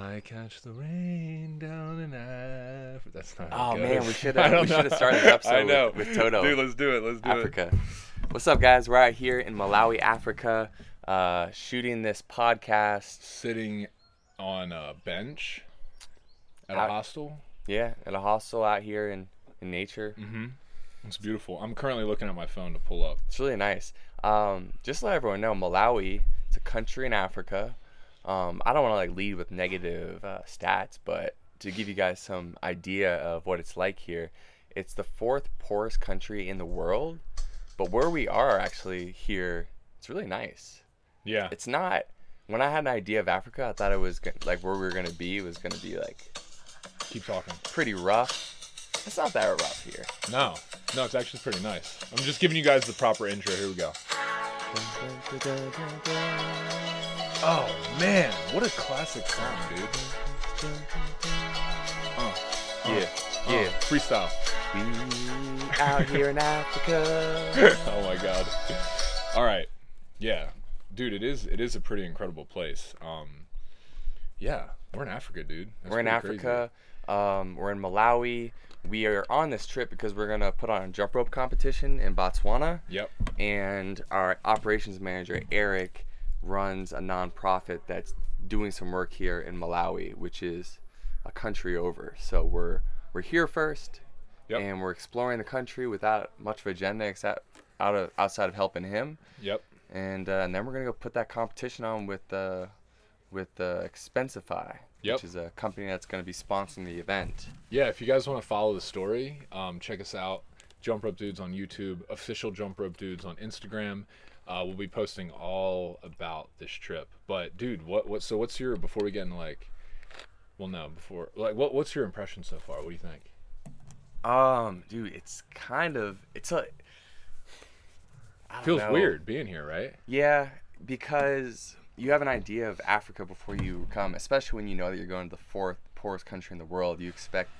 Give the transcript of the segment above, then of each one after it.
I catch the rain down in Africa. That's not. Oh, man, we should have- we should have started the episode I know. with- with Toto. Dude, let's do it. Let's do it. Africa. What's up, guys? We're out here in Malawi, Africa, uh, shooting this podcast. Sitting on a bench at Out- a hostel. Yeah, at a hostel out here in, in nature. Mm-hmm. It's beautiful. I'm currently looking at my phone to pull up. It's really nice. Um, just to let everyone know, Malawi, it's a country in Africa. Um, I don't want to like lead with negative uh, stats, but to give you guys some idea of what it's like here, it's the fourth poorest country in the world. But where we are actually here, it's really nice. Yeah. It's not. When I had an idea of Africa, I thought it was go- like where we were gonna be was gonna be like Keep talking. pretty rough. It's not that rough here. No. No, it's actually pretty nice. I'm just giving you guys the proper intro. Here we go. Oh man, what a classic song, dude. Uh, Yeah, uh, yeah. freestyle. We out here in Africa. oh my god. All right. Yeah. Dude, it is it is a pretty incredible place. Um Yeah, we're in Africa, dude. That's we're in. Africa. Um, we're in Malawi. We are on this trip because we're gonna put on a jump rope competition in Botswana, Yep. and our operations manager Eric runs a nonprofit that's doing some work here in Malawi, which is a country over. So we're we're here first, Yep. and we're exploring the country without much of agenda except out of outside of helping him. Yep. and uh, and then we're gonna go put that competition on with uh, with uh, Expensify, Yep. which is a company that's gonna be sponsoring the event. Yeah, if you guys want to follow the story, um, check us out. Jump Rope Dudes on YouTube, official Jump Rope Dudes on Instagram. Uh, we'll be posting all about this trip. But dude, what what so what's your before we get into like well no, before like what what's your impression so far? What do you think? Um, dude, it's kind of it's a don't Feels know. weird being here, right? Yeah, because you have an idea of Africa before you come, especially when you know that you're going to the fourth poorest country in the world. You expect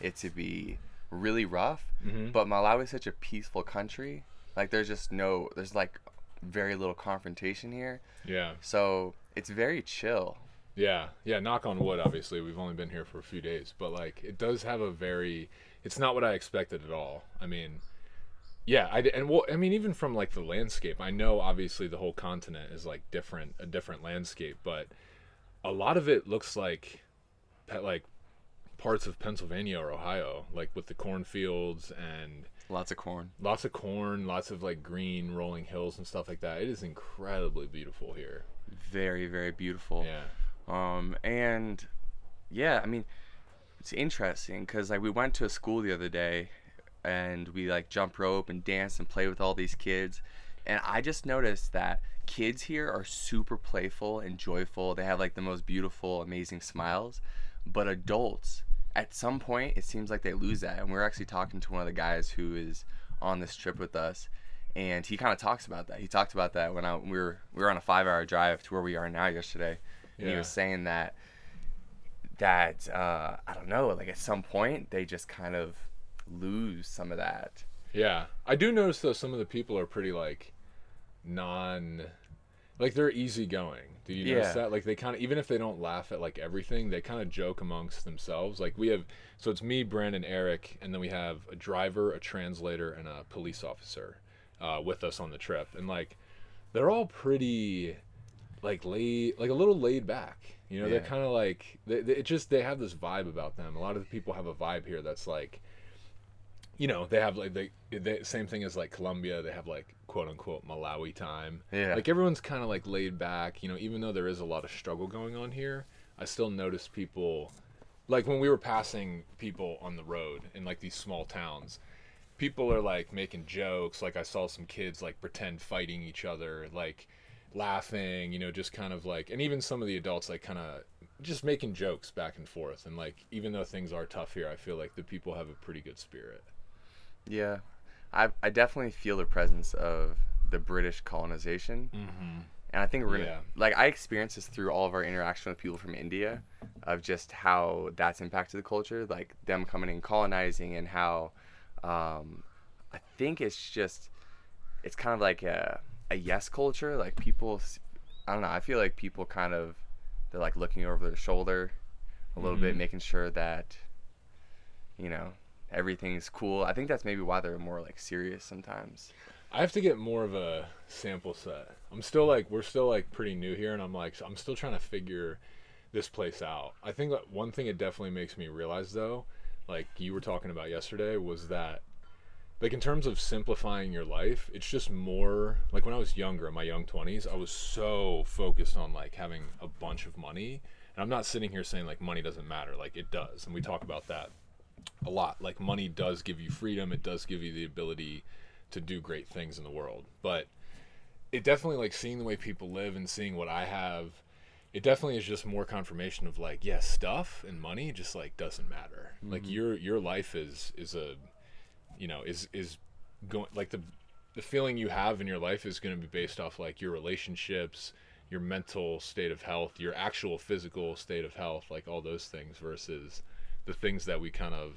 it to be really rough, Mhm. but Malawi is such a peaceful country. Like there's just no, there's like very little confrontation here. Yeah. So it's very chill. Yeah, yeah. Knock on wood. Obviously, we've only been here for a few days, but like, it does have a very. It's not what I expected at all. I mean, yeah, I and well, I mean, even from like the landscape, I know obviously the whole continent is like different, a different landscape, but a lot of it looks like, like parts of Pennsylvania or Ohio, like with the cornfields and Lots of corn. lots of corn, lots of like green rolling hills and stuff like that. It is incredibly beautiful here. Very, very beautiful. Yeah. Um, and yeah, I mean, it's interesting because like we went to a school the other day, and we like jump rope and dance and play with all these kids, and I just noticed that kids here are super playful and joyful. They have like the most beautiful, amazing smiles, but adults at some point it seems like they lose that. And we're actually talking to one of the guys who is on this trip with us. And he kind of talks about that. He talked about that when I, we were we were on a five-hour drive to where we are now yesterday, and he was saying that that uh, I don't know, like at some point they just kind of lose some of that. Yeah, I do notice though some of the people are pretty like non, like they're easygoing. Do you notice Yeah. that? Like they kind of even if they don't laugh at like everything, they kind of joke amongst themselves. Like we have, so it's me, Brandon, Eric, and then we have a driver, a translator, and a police officer uh, with us on the trip, and like they're all pretty like laid, like a little laid back. You know, they're kind of like they, they, it just they have this vibe about them. A lot of the people have a vibe here that's like you know they have like the, same thing as like Colombia they have like quote unquote Malawi time Yeah. like everyone's kind of like laid back you know even though there is a lot of struggle going on here I still notice people like when we were passing people on the road in like these small towns people are like making jokes like I saw some kids like pretend fighting each other like laughing you know just kind of like and even some of the adults like kind of just making jokes back and forth and like even though things are tough here I feel like the people have a pretty good spirit Yeah, I I definitely feel the presence of the British colonization, mm-hmm. and I think we're gonna Yeah. like I experienced this through all of our interaction with people from India, of just how that's impacted the culture, like them coming and colonizing, and how um, I think it's just it's kind of like a a yes culture, like people. I don't know. I feel like people kind of they're like looking over their shoulder a little bit, Mhm. making sure that you know everything's cool. I think that's maybe why they're more like serious sometimes. I have to get more of a sample set. I'm still like we're still like pretty new here, and I'm like I'm still trying to figure this place out. I think that one thing it definitely makes me realize though, like you were talking about yesterday, was that like in terms of simplifying your life, it's just more like when I was younger, in my young 20s, I was so focused on like having a bunch of money. And I'm not sitting here saying like money doesn't matter, like it does. And we talk about that a lot. Like money does give you freedom, it does give you the ability to do great things in the world. But it definitely like seeing the way people live and seeing what I have, it definitely is just more confirmation of like, yes, stuff and money just like doesn't matter. Like mm-hmm. your your life is is a you know, is is going like the the feeling you have in your life is going to be based off like your relationships, your mental state of health, your actual physical state of health, like all those things versus the things that we kind of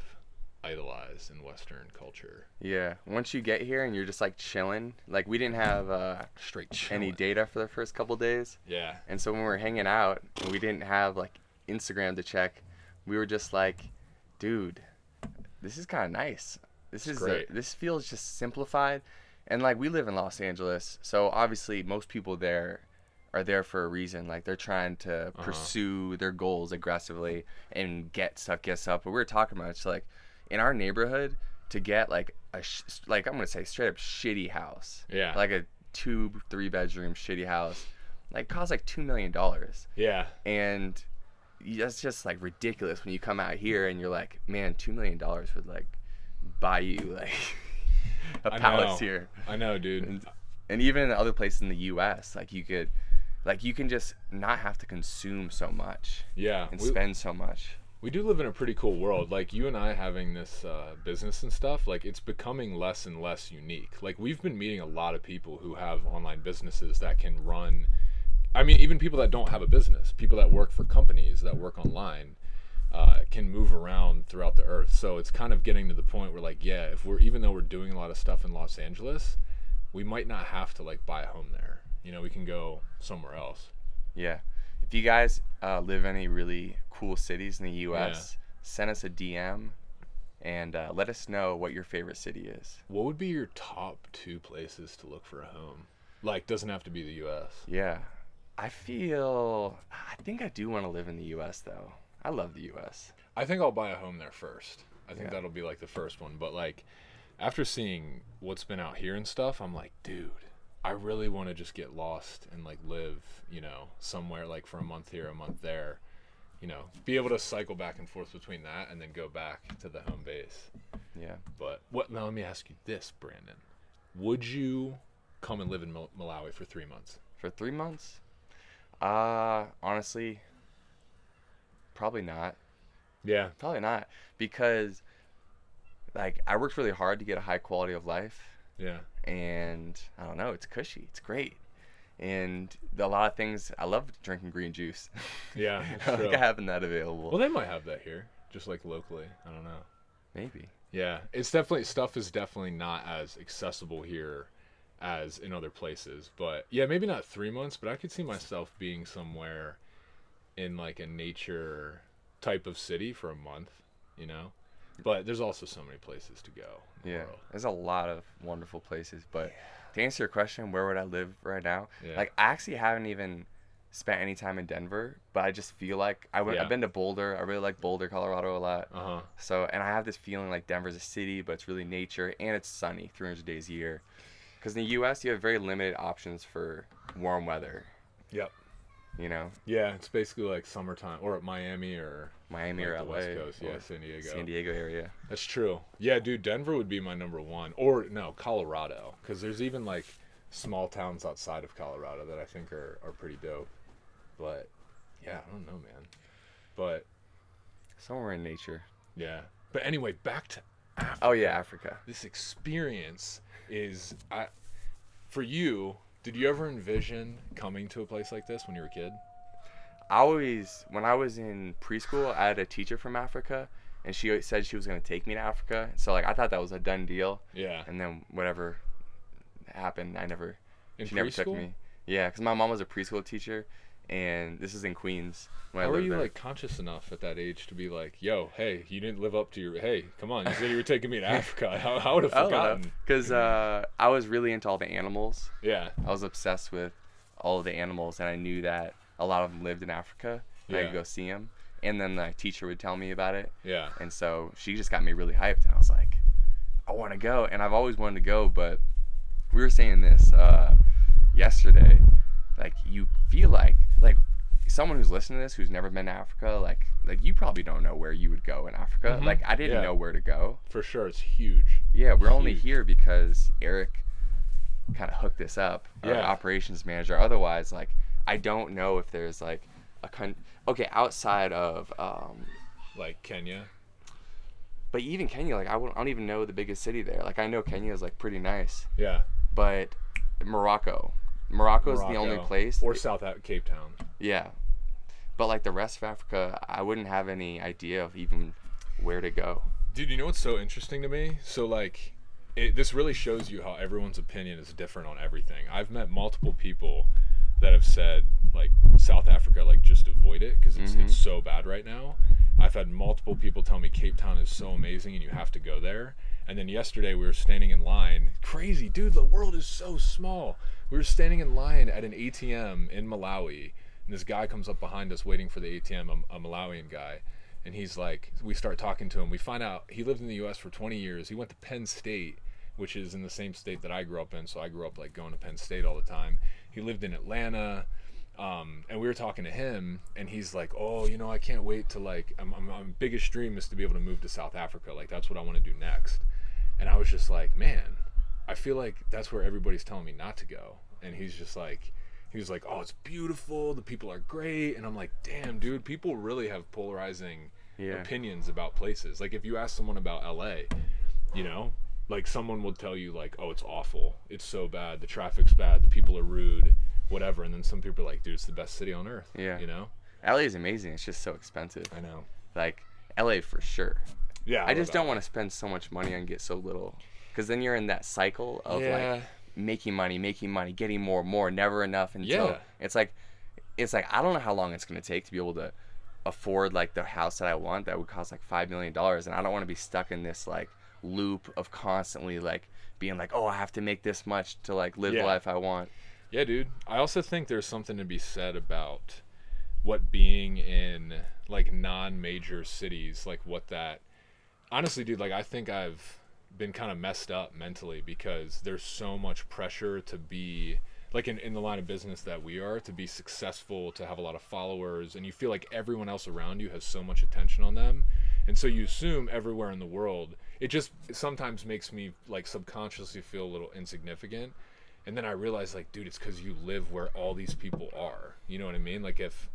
idolize in western culture. Yeah. Once you get here and you're just like chilling, like we didn't have uh, Straight any data for the first couple days. Yeah. And so when we were hanging out and we didn't have like Instagram to check, we were just like, dude, this is kind of nice. This It's is a- this feels just simplified. And like we live in Los Angeles, so obviously most people there are there for a reason. Like they're trying to Uh-huh. pursue their goals aggressively and get stuff, get stuff. But we were talking about it's like in our neighborhood to get like a sh- like I'm gonna say straight up shitty house, Yeah. like a two three bedroom shitty house, like costs like two million dollars yeah. and that's just like ridiculous when you come out here and you're like, man, two million dollars would like buy you like a I palace know. here, I know, dude. and, and even in other places in the U.S., like you could, like you can just not have to consume so much yeah. and we- spend so much. we do live in a pretty cool world like you and i having this uh, business and stuff like it's becoming less and less unique like we've been meeting a lot of people who have online businesses that can run i mean even people that don't have a business people that work for companies that work online uh, can move around throughout the earth so it's kind of getting to the point where like yeah if we're even though we're doing a lot of stuff in los angeles we might not have to like buy a home there you know we can go somewhere else Yeah. If you guys uh, live in any really cool cities in the U.S., send us a DM and uh, let us know what your favorite city is. What would be your top two places to look for a home? Like, doesn't have to be the U.S. Yeah. I feel. I think I do want to live in the U.S. though. I love the U.S. I think I'll buy a home there first. I think Yeah. that'll be like the first one. But like, after seeing what's been out here and stuff, I'm like, dude, I really want to just get lost and like live, you know, somewhere like for a month here, a month there. You know, be able to cycle back and forth between that and then go back to the home base. Yeah. But what? Now let me ask you this, Brandon: Would you come and live in Mal- Malawi for three months? For three months? Uh, honestly, probably not. Yeah. Probably not because, like, I worked really hard to get a high quality of life, Yeah. And I don't know, it's cushy, it's great, and a lot of things. I love drinking green juice. Yeah, I like true. having that available. Well, they might have that here, just like locally. I don't know. Maybe. Yeah, it's definitely stuff is definitely not as accessible here as in other places. But yeah, maybe not three months, but I could see myself being somewhere in like a nature type of city for a month. You know, but there's also so many places to go. Yeah, world. there's a lot of wonderful places, but to answer your question, where would I live right now? Yeah. Like, I actually haven't even spent any time in Denver, but I just feel like I went, Yeah. I've been to Boulder. I really like Boulder, Colorado a lot. Uh huh. So, and I have this feeling like Denver's a city, but it's really nature and it's sunny 300 days a year. Because in the U.S., you have very limited options for warm weather. Yep. You know, Yeah, it's basically like summertime or at Miami or Miami like or LA, West Coast. Yeah, San Diego. San Diego area. That's true. Yeah, dude, Denver would be my number one. Or no, Colorado, because there's even like small towns outside of Colorado that I think are are pretty dope. But yeah, I don't know, man. But Somewhere in nature. yeah. But anyway, back to Africa. Oh yeah, Africa. This experience is I for you. Did you ever envision coming to a place like this when you were a kid? I always, when I was in preschool, I had a teacher from Africa, and she said she was gonna take me to Africa. So like, I thought that was a done deal. Yeah. And then whatever happened, I never. In she never took preschool? me. Yeah, because my mom was a preschool teacher, and this is in Queens. How were you there. like conscious enough at that age to be like, "Yo, hey, you didn't live up to your hey, come on, you said you were taking me to Africa. How, how would have I forgotten?" because uh, I was really into all the animals. Yeah, I was obsessed with all of the animals, and I knew that a lot of them lived in Africa. And I Yeah. could go see them, and then the teacher would tell me about it, yeah, and so she just got me really hyped, and I was like, I want to go, and I've always wanted to go, but we were saying this uh, yesterday, like you feel like like someone who's listening to this who's never been to Africa, like like you probably don't know where you would go in Africa. Mhm. Like I didn't Yeah. know where to go. for sure. It's huge. Yeah, we're only here because Eric kind of hooked this up, our Yeah. operations manager. Otherwise, like I don't know if there's like a con. Okay, outside of, um, Like Kenya. but even Kenya, like I don't even know the biggest city there. Like I know Kenya is like pretty nice, Yeah, but Morocco, Morocco is the only Morocco. place. Or South Af- Cape Town. yeah, but like the rest of Africa, I wouldn't have any idea of even where to go. Dude, you know what's so interesting to me? So like, it, this really shows you how everyone's opinion is different on everything. I've met multiple people that have said like South Africa, like just avoid it because it's, Mhm. it's so bad right now. I've had multiple people tell me Cape Town is so amazing and you have to go there. And then yesterday we were standing in line. Crazy, dude. The world is so small. We were standing in line at an ATM in Malawi, and this guy comes up behind us waiting for the ATM, a, a Malawian guy. And he's like, we start talking to him. We find out he lived in the U.S. for 20 years. He went to Penn State, which is in the same state that I grew up in. So I grew up like going to Penn State all the time. He lived in Atlanta. Um, and we were talking to him, and he's like, "Oh, you know, I can't wait to like, I'm, I'm, my biggest dream is to be able to move to South Africa. Like, that's what I want to do next." And I was just like, "Man, I feel like that's where everybody's telling me not to go." And he's just like, he was like, "Oh, it's beautiful. The people are great." And I'm like, "Damn, dude, people really have polarizing Yeah. opinions about places. Like, if you ask someone about LA, you know, like someone will tell you like, "Oh, it's awful. It's so bad. The traffic's bad. The people are rude." Whatever, and then some people are like, "Dude, it's the best city on earth." Yeah. you know. LA is amazing. It's just so expensive. I know. Like LA for sure. Yeah, I just don't want to spend so much money and get so little, because then you're in that cycle of Yeah. like making money, making money, getting more, more, never enough until Yeah. it's like, it's like I don't know how long it's gonna take to be able to afford like the house that I want that would cost like five million dollars, and I don't want to be stuck in this like loop of constantly like being like, oh, I have to make this much to like live Yeah. the life I want. Yeah, dude. I also think there's something to be said about what being in like non-major cities, like what that. Honestly, dude, like I think I've been kind of messed up mentally because there's so much pressure to be like in, in the line of business that we are to be successful to have a lot of followers and you feel like everyone else around you has so much attention on them. And so you assume everywhere in the world it just sometimes makes me like subconsciously feel a little insignificant. And then i realize like dude it's because you live where all these people are. You know what i mean? Like if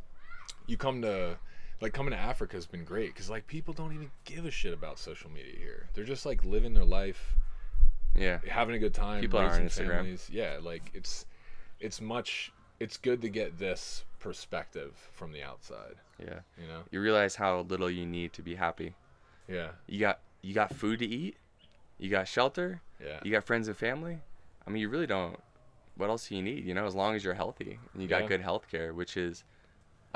you come to like coming to africa has been great because like people don't even give a shit about social media here they're just like living their life Yeah. having a good time People are on Instagram. families. yeah like it's it's much it's good to get this perspective from the outside Yeah. you know You realize how little you need to be happy. yeah You got you got food to eat, you got shelter, yeah you got friends and family. I mean, you really don't. What else do you need? You know, as long as you're healthy and you got Yeah. good health care, which is,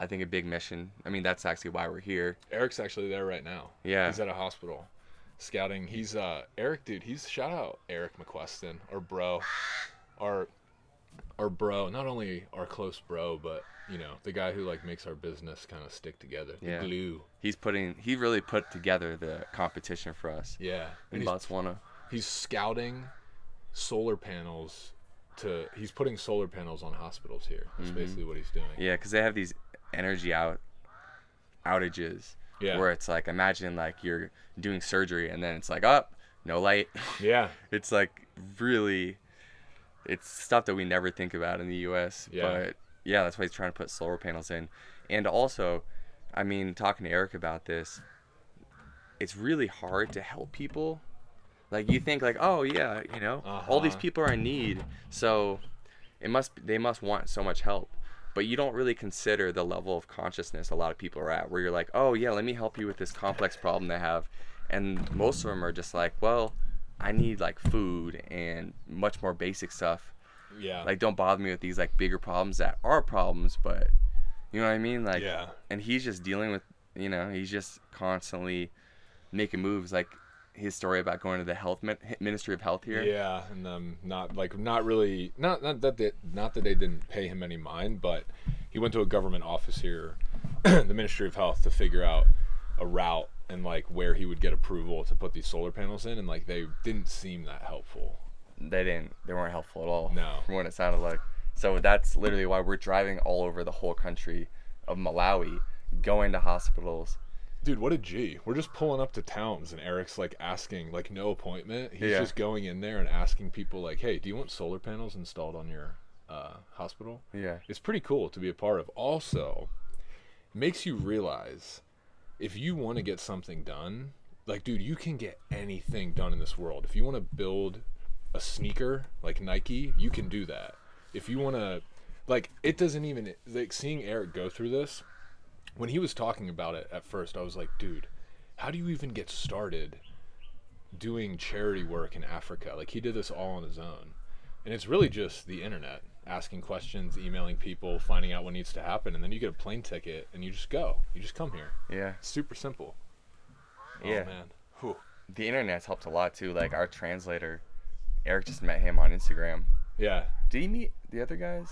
I think, a big mission. I mean, that's actually why we're here. eric's actually there right now Yeah. he's at a hospital scouting he's uh eric dude he's shout out eric mcqueston or bro our our bro not only our close bro but you know the guy who like makes our business kind of stick together the Yeah. glue He's putting. He really put together the competition for us yeah in Botswana. he's scouting solar panels to he's putting solar panels on hospitals here that's Mhm. basically what he's doing Yeah, because they have these energy out outages yeah where it's like imagine like you're doing surgery and then it's like up, no light. yeah it's like really it's stuff that we never think about in the US. Yeah. But yeah, that's why he's trying to put solar panels in. And also, I mean, talking to Eric about this, it's really hard to help people. Like you think like, oh yeah, you know, all these Uh-huh. people are in need, so it must they must want so much help. But you don't really consider the level of consciousness a lot of people are at, where you're like, oh yeah, let me help you with this complex problem they have, and most of them are just like, well, I need like food and much more basic stuff. yeah Like, don't bother me with these like bigger problems that are problems, but You know what I mean? Like, yeah. and he's just dealing with, you know, he's just constantly making moves. Like his story about going to the health Ministry of Health here. Yeah, and um, not like not really not not that they, not that they didn't pay him any mind, but he went to a government office here, the Ministry of Health, to figure out a route and like where he would get approval to put these solar panels in, and like they didn't seem that helpful. They didn't. They weren't helpful at all. No. From what it sounded like. So that's literally why we're driving all over the whole country of Malawi, going to hospitals. Dude, what a G. We're just pulling up to towns and Eric's like asking, like no appointment. He's Yeah. just going in there and asking people like, Hey, do you want solar panels installed on your uh, hospital? Yeah. It's pretty cool to be a part of. Also, makes you realize if you want to get something done, like dude, you can get anything done in this world. If you want to build a sneaker like Nike, you can do that. If you want to like it doesn't even like seeing Eric go through this when he was talking about it at first, I was like, dude, how do you even get started doing charity work in Africa? Like he did this all on his own. And it's really just the internet, asking questions, emailing people, finding out what needs to happen, and then you get a plane ticket and you just go. You just come here. Yeah. It's super simple. Oh, yeah. Oh man. Whew. The internet's helped a lot too. Like our translator, Eric just met him on Instagram. Yeah. Did he meet the other guys?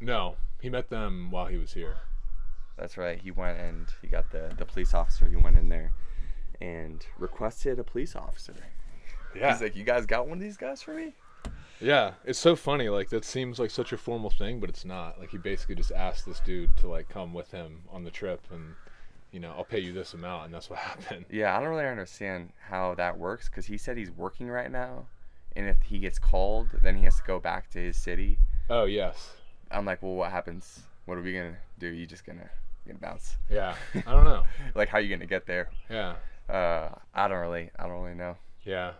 No. He met them while he was here. That's right. He went and he got the the police officer. He went in there and requested a police officer. Yeah. He's like, "You guys got one of these guys for me?" Yeah, it's so funny. Like that seems like such a formal thing, but it's not. Like he basically just asked this dude to like come with him on the trip, and you know, I'll pay you this amount, and that's what happened. Yeah, I don't really understand how that works because he said he's working right now, and if he gets called, then he has to go back to his city. Oh yes, I'm like, well, what happens? What are we gonna do? You just gonna gonna bounce? yeah. I don't know. Like, how you gonna get there? Yeah, Uh, I don't really, I don't really know. yeah.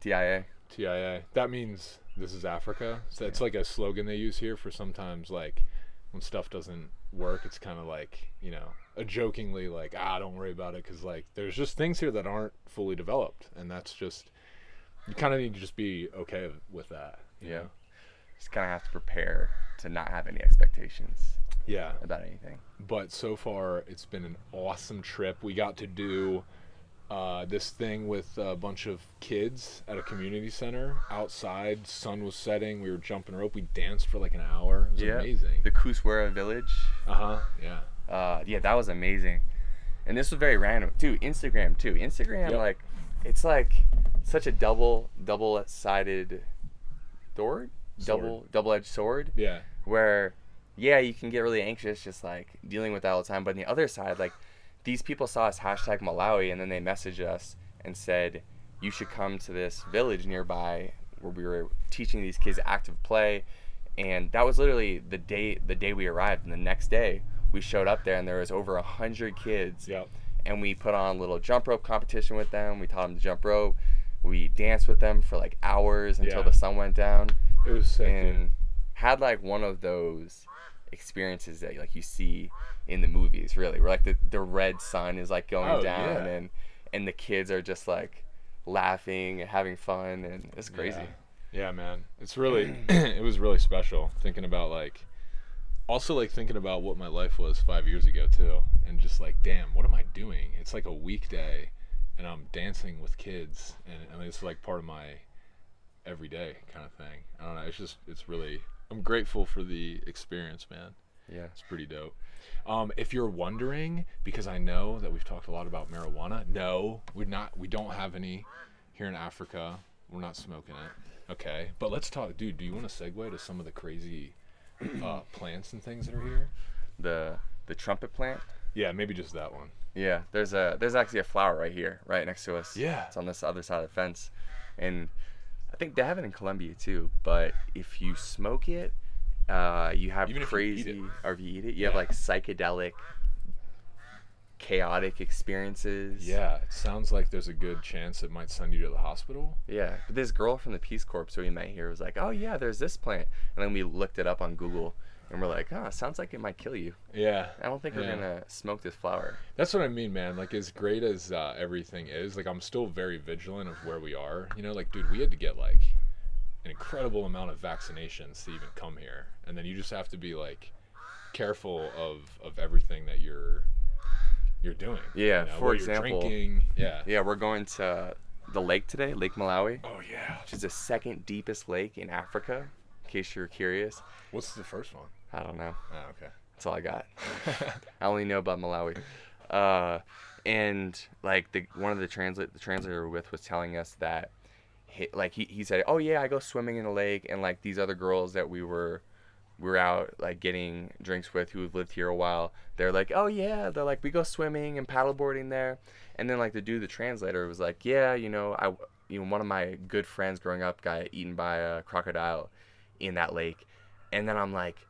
TIA. TIA. That means this is Africa. So it's like a slogan they use here for sometimes like when stuff doesn't work. It's kind of like you know a jokingly like ah don't worry about it because like there's just things here that aren't fully developed, and that's just you kind of need to just be okay with that. you Yeah. know? Just kind of have to prepare to not have any expectations Yeah. about anything. but so far it's been an awesome trip. We got to do uh, this thing with a bunch of kids at a community center outside. Sun was setting. We were jumping rope. We danced for like an hour. It was amazing. The Kuswera village. Uh huh. Yeah. Uh, yeah, that was amazing. And this was very random too. Instagram too. Instagram Yep. like it's like such a double double sided sword, Sword. double double edged sword. Yeah. Where yeah, you can get really anxious just like dealing with that all the time. But on the other side, like these people saw us hashtag Malawi and then they messaged us and said you should come to this village nearby where we were teaching these kids active play and that was literally the day the day we arrived and the next day we showed up there and there was over a hundred kids Yep. and we put on a little jump rope competition with them we taught them to jump rope we danced with them for like hours until Yeah. the sun went down It was sick. dude. and had like one of those experiences that like you see in the movies really where like the, the red sun is like going Oh, down yeah. and and the kids are just like laughing and having fun and it's crazy Yeah. yeah, man. It's really it was really special thinking about like also like thinking about what my life was 5 years ago too and just like damn, what am I doing? It's like a weekday and I'm dancing with kids and mean it's like part of my everyday kind of thing. I don't know, it's just it's really I'm grateful for the experience, man. yeah It's pretty dope. Um, if you're wondering, because I know that we've talked a lot about marijuana, no, we're not. We don't have any here in Africa. We're not smoking it. Okay, but let's talk, dude. Do you want to segue to some of the crazy uh, plants and things that are here? the the trumpet plant Yeah, maybe just that one. yeah there's a there's actually a flower right here right next to us Yeah. it's on this other side of the fence and think they have it in colombia too but if you smoke it uh, you have Even if you crazy or if you eat it you have like psychedelic chaotic experiences. Yeah, it sounds like there's a good chance it might send you to the hospital. Yeah, but this girl from the Peace Corps who we met here was like, "Oh yeah, there's this plant," and then we looked it up on Google, and we're like, "Oh, sounds like it might kill you." Yeah, I don't think we're gonna smoke this flower. That's what I mean, man. Like, as great as uh, everything is, like, I'm still very vigilant of where we are. You know, like, dude, we had to get like an incredible amount of vaccinations to even come here, and then you just have to be like careful of of everything that you're you're doing. Yeah, you know, for example- drinking. Yeah. Yeah, we're going to the lake today, Lake Malawi, Oh yeah. which is the second deepest lake in Africa. In case you're curious, What's the first one? I don't know. Oh, okay. That's all I got. I only know about Malawi. Uh, and like the one of the translate the translator we're with was telling us that he, like he, he said, "Oh yeah, I go swimming in the lake and like these other girls that we were we were out like getting drinks with who have lived here a while, they're like, "Oh yeah, they're like we go swimming and paddleboarding there." And then like the dude the translator was like, "Yeah, you know, I you know, one of my good friends growing up got eaten by a crocodile in that lake." And then I'm like,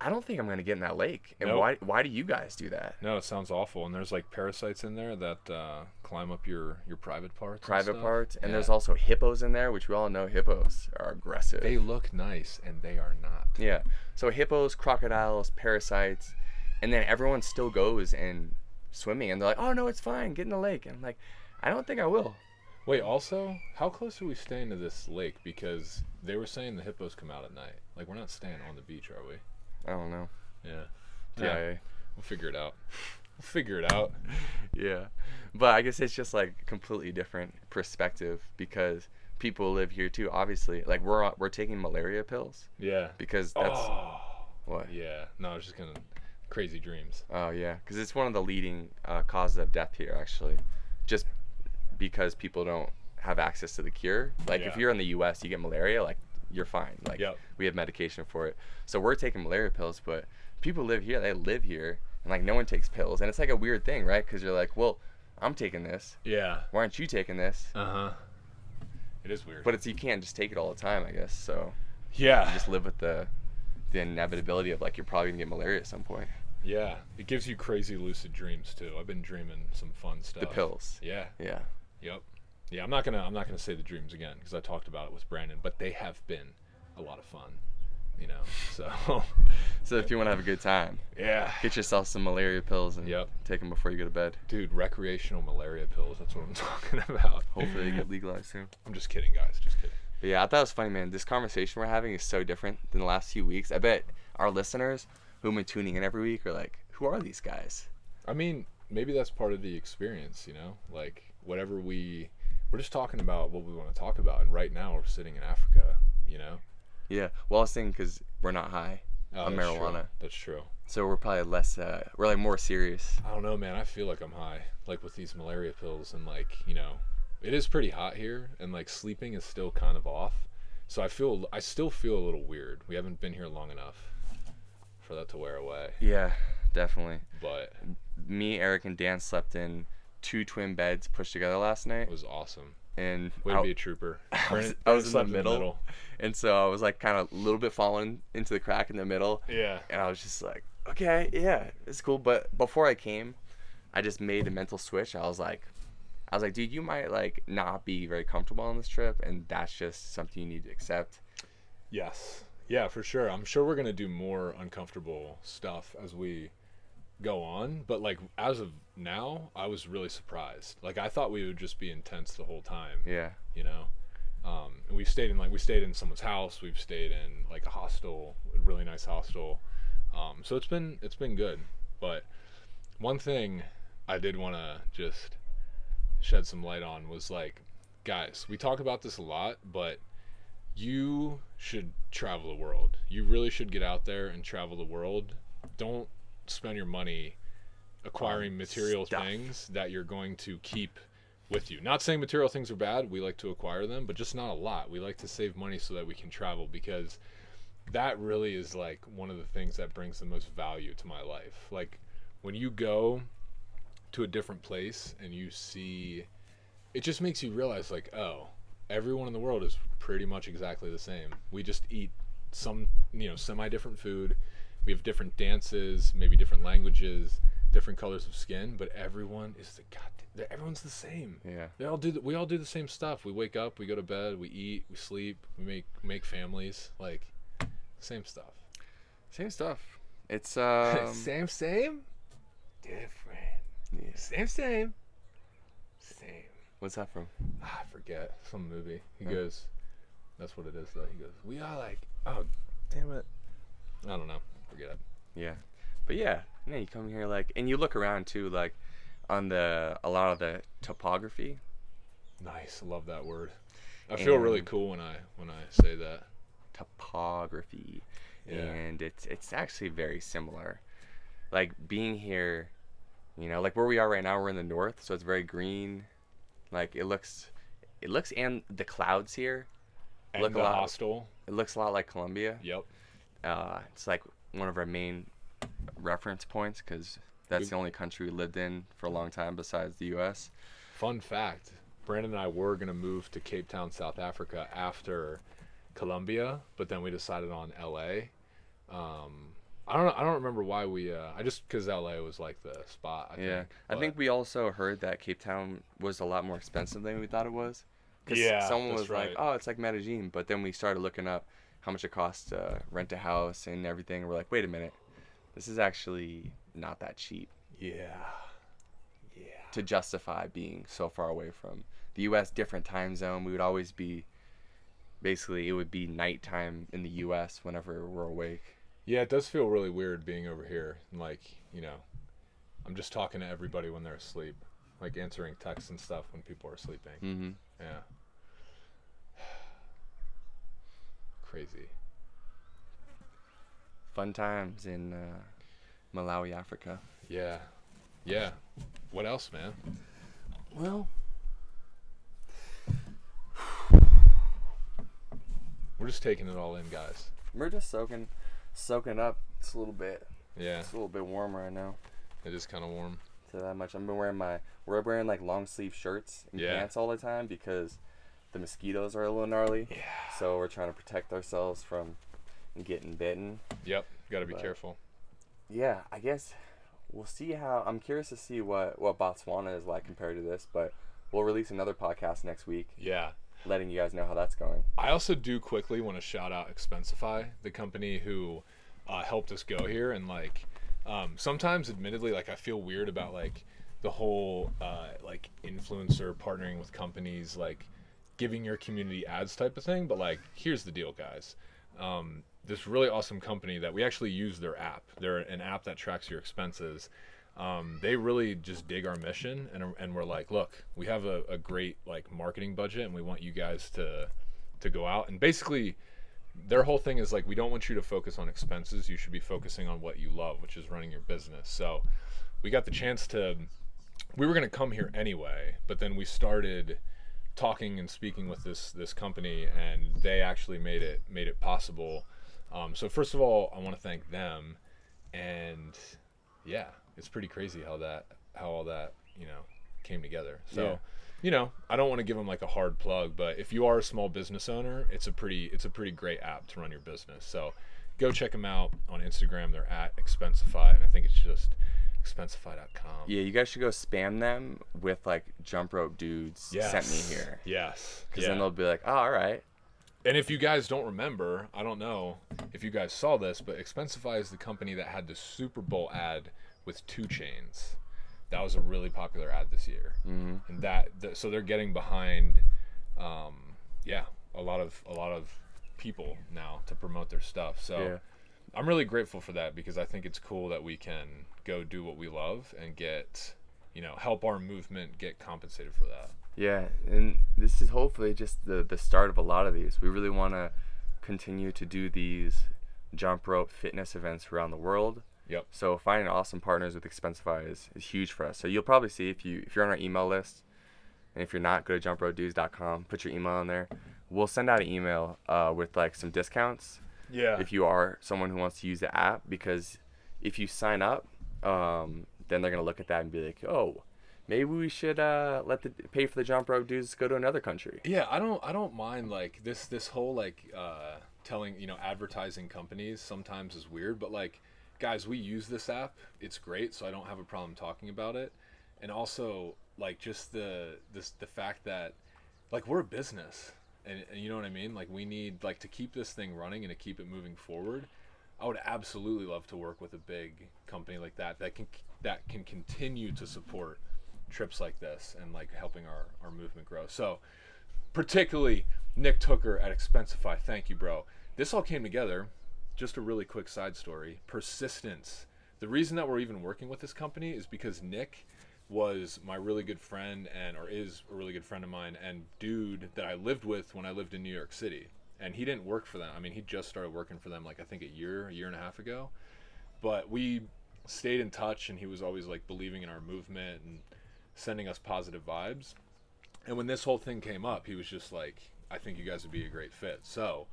I don't think I'm gonna get in that lake. And Nope. why why do you guys do that? No, it sounds awful. And there's like parasites in there that uh, climb up your your private parts. Private stuff. parts, and Yeah. there's also hippos in there, which we all know hippos are aggressive. They look nice and they are not. yeah. So hippos, crocodiles, parasites, and then everyone still goes and swimming, and they're like, "Oh no, it's fine. Get in the lake." And I'm like, I don't think I will. Wait, also, how close are we staying to this lake? Because they were saying the hippos come out at night. Like we're not staying on the beach, are we? I don't know. Yeah. Yeah. We'll figure it out. We'll figure it out. Yeah. But I guess it's just like completely different perspective because people live here too. Obviously, like we're we're taking malaria pills Yeah. because that's oh. what. Yeah. No, I was just gonna crazy dreams. Oh yeah, because it's one of the leading uh, causes of death here, actually. Just because people don't have access to the cure. Like if you're in the U.S., you get malaria, like you're fine. Like Yep. we have medication for it. So we're taking malaria pills, but people live here. They live here, and like no one takes pills, and it's like a weird thing, right? Because you're like, well, I'm taking this. Yeah. Why aren't you taking this? Uh huh. It is weird. But it's you can't just take it all the time, I guess. So yeah. you just live with the the inevitability of like you're probably gonna get malaria at some point. Yeah. It gives you crazy lucid dreams too. I've been dreaming some fun stuff. The pills. Yeah. Yeah. Yep. Yeah, I'm not gonna I'm not gonna say the dreams again because I talked about it with Brandon, but they have been a lot of fun, you know. So So if you want to have a good time, yeah, get yourself some malaria pills and Yep. take them before you go to bed. dude, recreational malaria pills. That's what I'm talking about. Hopefully they get legalized soon. I'm just kidding, guys. Just kidding. But yeah, I thought it was funny, man. This conversation we're having is so different than the last few weeks. I bet our listeners who've been tuning in every week are like, who are these guys? I mean, maybe that's part of the experience, you know. Like whatever we we're just talking about what we want to talk about, and right now we're sitting in Africa, you know. Yeah. Well, I was thinking because we're not high Oh, on that's true. marijuana, That's true. so we're probably less. Uh, we're like more serious. I don't know, man. I feel like I'm high, like with these malaria pills, and like you know, it is pretty hot here, and like sleeping is still kind of off. So I feel, I still feel a little weird. We haven't been here long enough for that to wear away. Yeah, definitely. But Me, Eric, and Dan slept in two twin beds pushed together last night, it was awesome. and Way I- be a trooper. I was, I was Brandon in the middle, and so I was like kind of a little bit falling into the crack in the middle, Yeah. and I was just like, okay, yeah, it's cool. But before I came, I just made a mental switch. I was like, I was like, dude, you might like not be very comfortable on this trip, and that's just something you need to accept. Yes. Yeah, for sure. I'm sure we're gonna do more uncomfortable stuff as we go on. But like as of now, I was really surprised. Like I thought we would just be intense the whole time. Yeah, you know um, and we've stayed in like we stayed in someone's house we've stayed in like a hostel a really nice hostel um, so it's been it's been good but one thing i did want to just shed some light on was like guys we talk about this a lot but you should travel the world you really should get out there and travel the world don't spend your money acquiring material stuff. things that you're going to keep with you. Not saying material things are bad. We like to acquire them, but just not a lot. We like to save money so that we can travel because that really is like one of the things that brings the most value to my life. Like when you go to a different place and you see it just makes you realize like, oh, everyone in the world is pretty much exactly the same. We just eat some, you know, semi different food. We have different dances, maybe different languages, different colors of skin, but everyone is the god. Everyone's the same. yeah, They all do. The, we all do the same stuff. We wake up, we go to bed, we eat, we sleep, we make make families. Like same stuff. same stuff. It's um, same, same, different. yeah. Same, same, same. What's that from? Ah, I forget some movie. He Huh. goes, "That's what it is." Though he goes, "We are like, oh, damn it." I don't know. Forget it. Yeah, but yeah, yeah, you come here like, and you look around too, like, on the a lot of the topography. Nice, love that word. I feel really cool when I when I say that. Topography, Yeah. and it's it's actually very similar. Like being here, you know, like where we are right now, we're in the north, so it's very green. Like it looks, it looks, and the clouds here, And Look a lot- hostel. it looks a lot like Colombia. Yep. Uh, it's like one of our main reference points because that's the only country we lived in for a long time besides the U.S. Fun fact: Brandon and I were gonna move to Cape Town, South Africa after Colombia, but then we decided on LA. Um, I don't know. I don't remember why we. Uh, I just because LA was like the spot. I Yeah, think, I think we also heard that Cape Town was a lot more expensive than we thought it was. 'Cause Yeah, someone was like, "Oh, it's like Medellin," but then we started looking up how much it costs to rent a house and everything. We're like, "Wait a minute, this is actually not that cheap Yeah. Yeah. to justify being so far away from the U.S. Different time zone. We would always be, basically, it would be nighttime in the U.S. whenever we're awake. Yeah, it does feel really weird being over here. And like, you know, I'm just talking to everybody when they're asleep, like answering texts and stuff when people are sleeping. Mm-hmm. Yeah. Crazy. Fun times in uh, Malawi, Africa. Yeah. Yeah. What else, man? Well, We're just taking it all in, guys. we're just soaking, soaking up. It's a little bit. Yeah. It's a little bit warm right now. It is kind of warm. To that much, I've been wearing my. We're wearing like long sleeve shirts and Yeah. pants all the time because the mosquitoes are a little gnarly. Yeah. So we're trying to protect ourselves from getting bitten. Yep. Got to be But- careful. Yeah, I guess we'll see how. I'm curious to see what what Botswana is like compared to this, but we'll release another podcast next week, Yeah. letting you guys know how that's going. I also do quickly want to shout out Expensify, the company who uh, helped us go here. And like, um, sometimes, admittedly, like I feel weird about like the whole uh, like influencer partnering with companies, like giving your community ads type of thing. But like, here's the deal, guys. Um, this really awesome company that we actually use their app. They're an app that tracks your expenses. Um, they really just dig our mission and, and we're like, look, we have a, a great like marketing budget and we want you guys to to go out and basically their whole thing is like we don't want you to focus on expenses you should be focusing on what you love which is running your business so we got the chance to we were going to come here anyway but then we started talking and speaking with this this company and they actually made it made it possible. Um, so first of all i want to thank them. And yeah it's pretty crazy how that how all that you know came together. So Yeah. you know i don't want to give them like a hard plug but if you are a small business owner it's a pretty it's a pretty great app to run your business. So go check them out on instagram. They're at expensify and i think it's just expensify.com Yeah, you guys should go spam them with like jump rope dudes sent me here. yes Because yeah. then they'll be like, oh, all right. And if you guys don't remember, I don't know if you guys saw this, but Expensify is the company that had the Super Bowl ad with 2 Chainz. That was a really popular ad this year, Mm-hmm. and that, that so they're getting behind, um, yeah, a lot of a lot of people now to promote their stuff. So Yeah. I'm really grateful for that because I think it's cool that we can go do what we love and get, you know, help our movement get compensated for that. Yeah, and this is hopefully just the the start of a lot of these. We really want to continue to do these jump rope fitness events around the world. Yep. So finding awesome partners with Expensify is, is huge for us. So you'll probably see if you if you're on our email list, and if you're not, go to jumpropedudes.com, put your email in there. We'll send out an email uh, with like some discounts Yeah. if you are someone who wants to use the app because if you sign up, um, then they're gonna look at that and be like, oh, maybe we should uh, let the pay for the jump rope dudes go to another country. Yeah, I don't I don't mind like this this whole like uh telling, you know, advertising companies sometimes is weird, but like guys, we use this app. It's great, so I don't have a problem talking about it. And also like just the this the fact that like we're a business. And, and you know what I mean? Like we need like to keep this thing running and to keep it moving forward. I would absolutely love to work with a big company like that that can that can continue to support trips like this and like helping our, our movement grow. So particularly Nick Tooker at Expensify. Thank you, bro. This all came together just a really quick side story. Persistence. The reason that we're even working with this company is because Nick was my really good friend and or is a really good friend of mine and dude that I lived with when I lived in New York City. And he didn't work for them. I mean, he just started working for them like I think a year, a year and a half ago. But we stayed in touch and he was always like believing in our movement and sending us positive vibes. And when this whole thing came up, he was just like, I think you guys would be a great fit. So,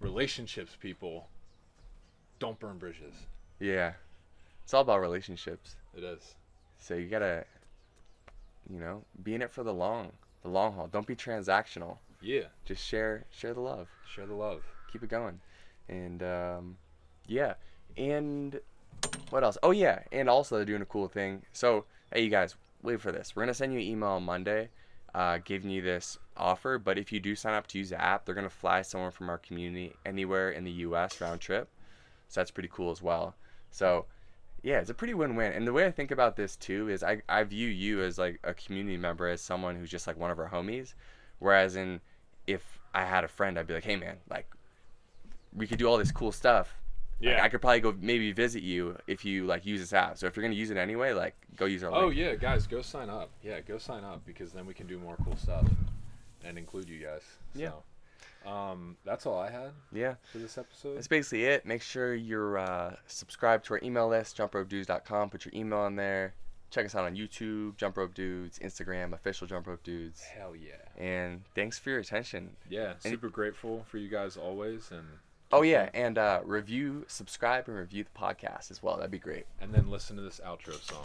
relationships, people, don't burn bridges. Yeah. It's all about relationships. It is. So you gotta, you know, be in it for the long, the long haul. Don't be transactional. Yeah. Just share, share the love. Share the love. Keep it going, and um, yeah. And what else? Oh yeah, and also they're doing a cool thing. So hey, you guys, wait for this. We're gonna send you an email on Monday, uh, giving you this offer. But if you do sign up to use the app, they're gonna fly someone from our community anywhere in the U.S. round trip. So that's pretty cool as well. So yeah, it's a pretty win-win. And the way I think about this too is I, I view you as like a community member as someone who's just like one of our homies. Whereas in if I had a friend, I'd be like, hey man, like we could do all this cool stuff. Like, Yeah. I could probably go maybe visit you if you like use this app. So if you're gonna use it anyway, like go use our Oh link. yeah, guys, go sign up. Yeah, go sign up because then we can do more cool stuff and include you guys. Yeah. Um, that's all I had Yeah. for this episode. That's basically it. Make sure you're uh, subscribed to our email list, jumpropedudes.com. Put your email in there. Check us out on YouTube, Jump Rope Dudes, Instagram, official Jump Rope Dudes. Hell yeah. And thanks for your attention. Yeah, Any- super grateful for you guys always, and Oh yeah, and uh, review, subscribe, and review the podcast as well. That'd be great. and then listen to this outro song.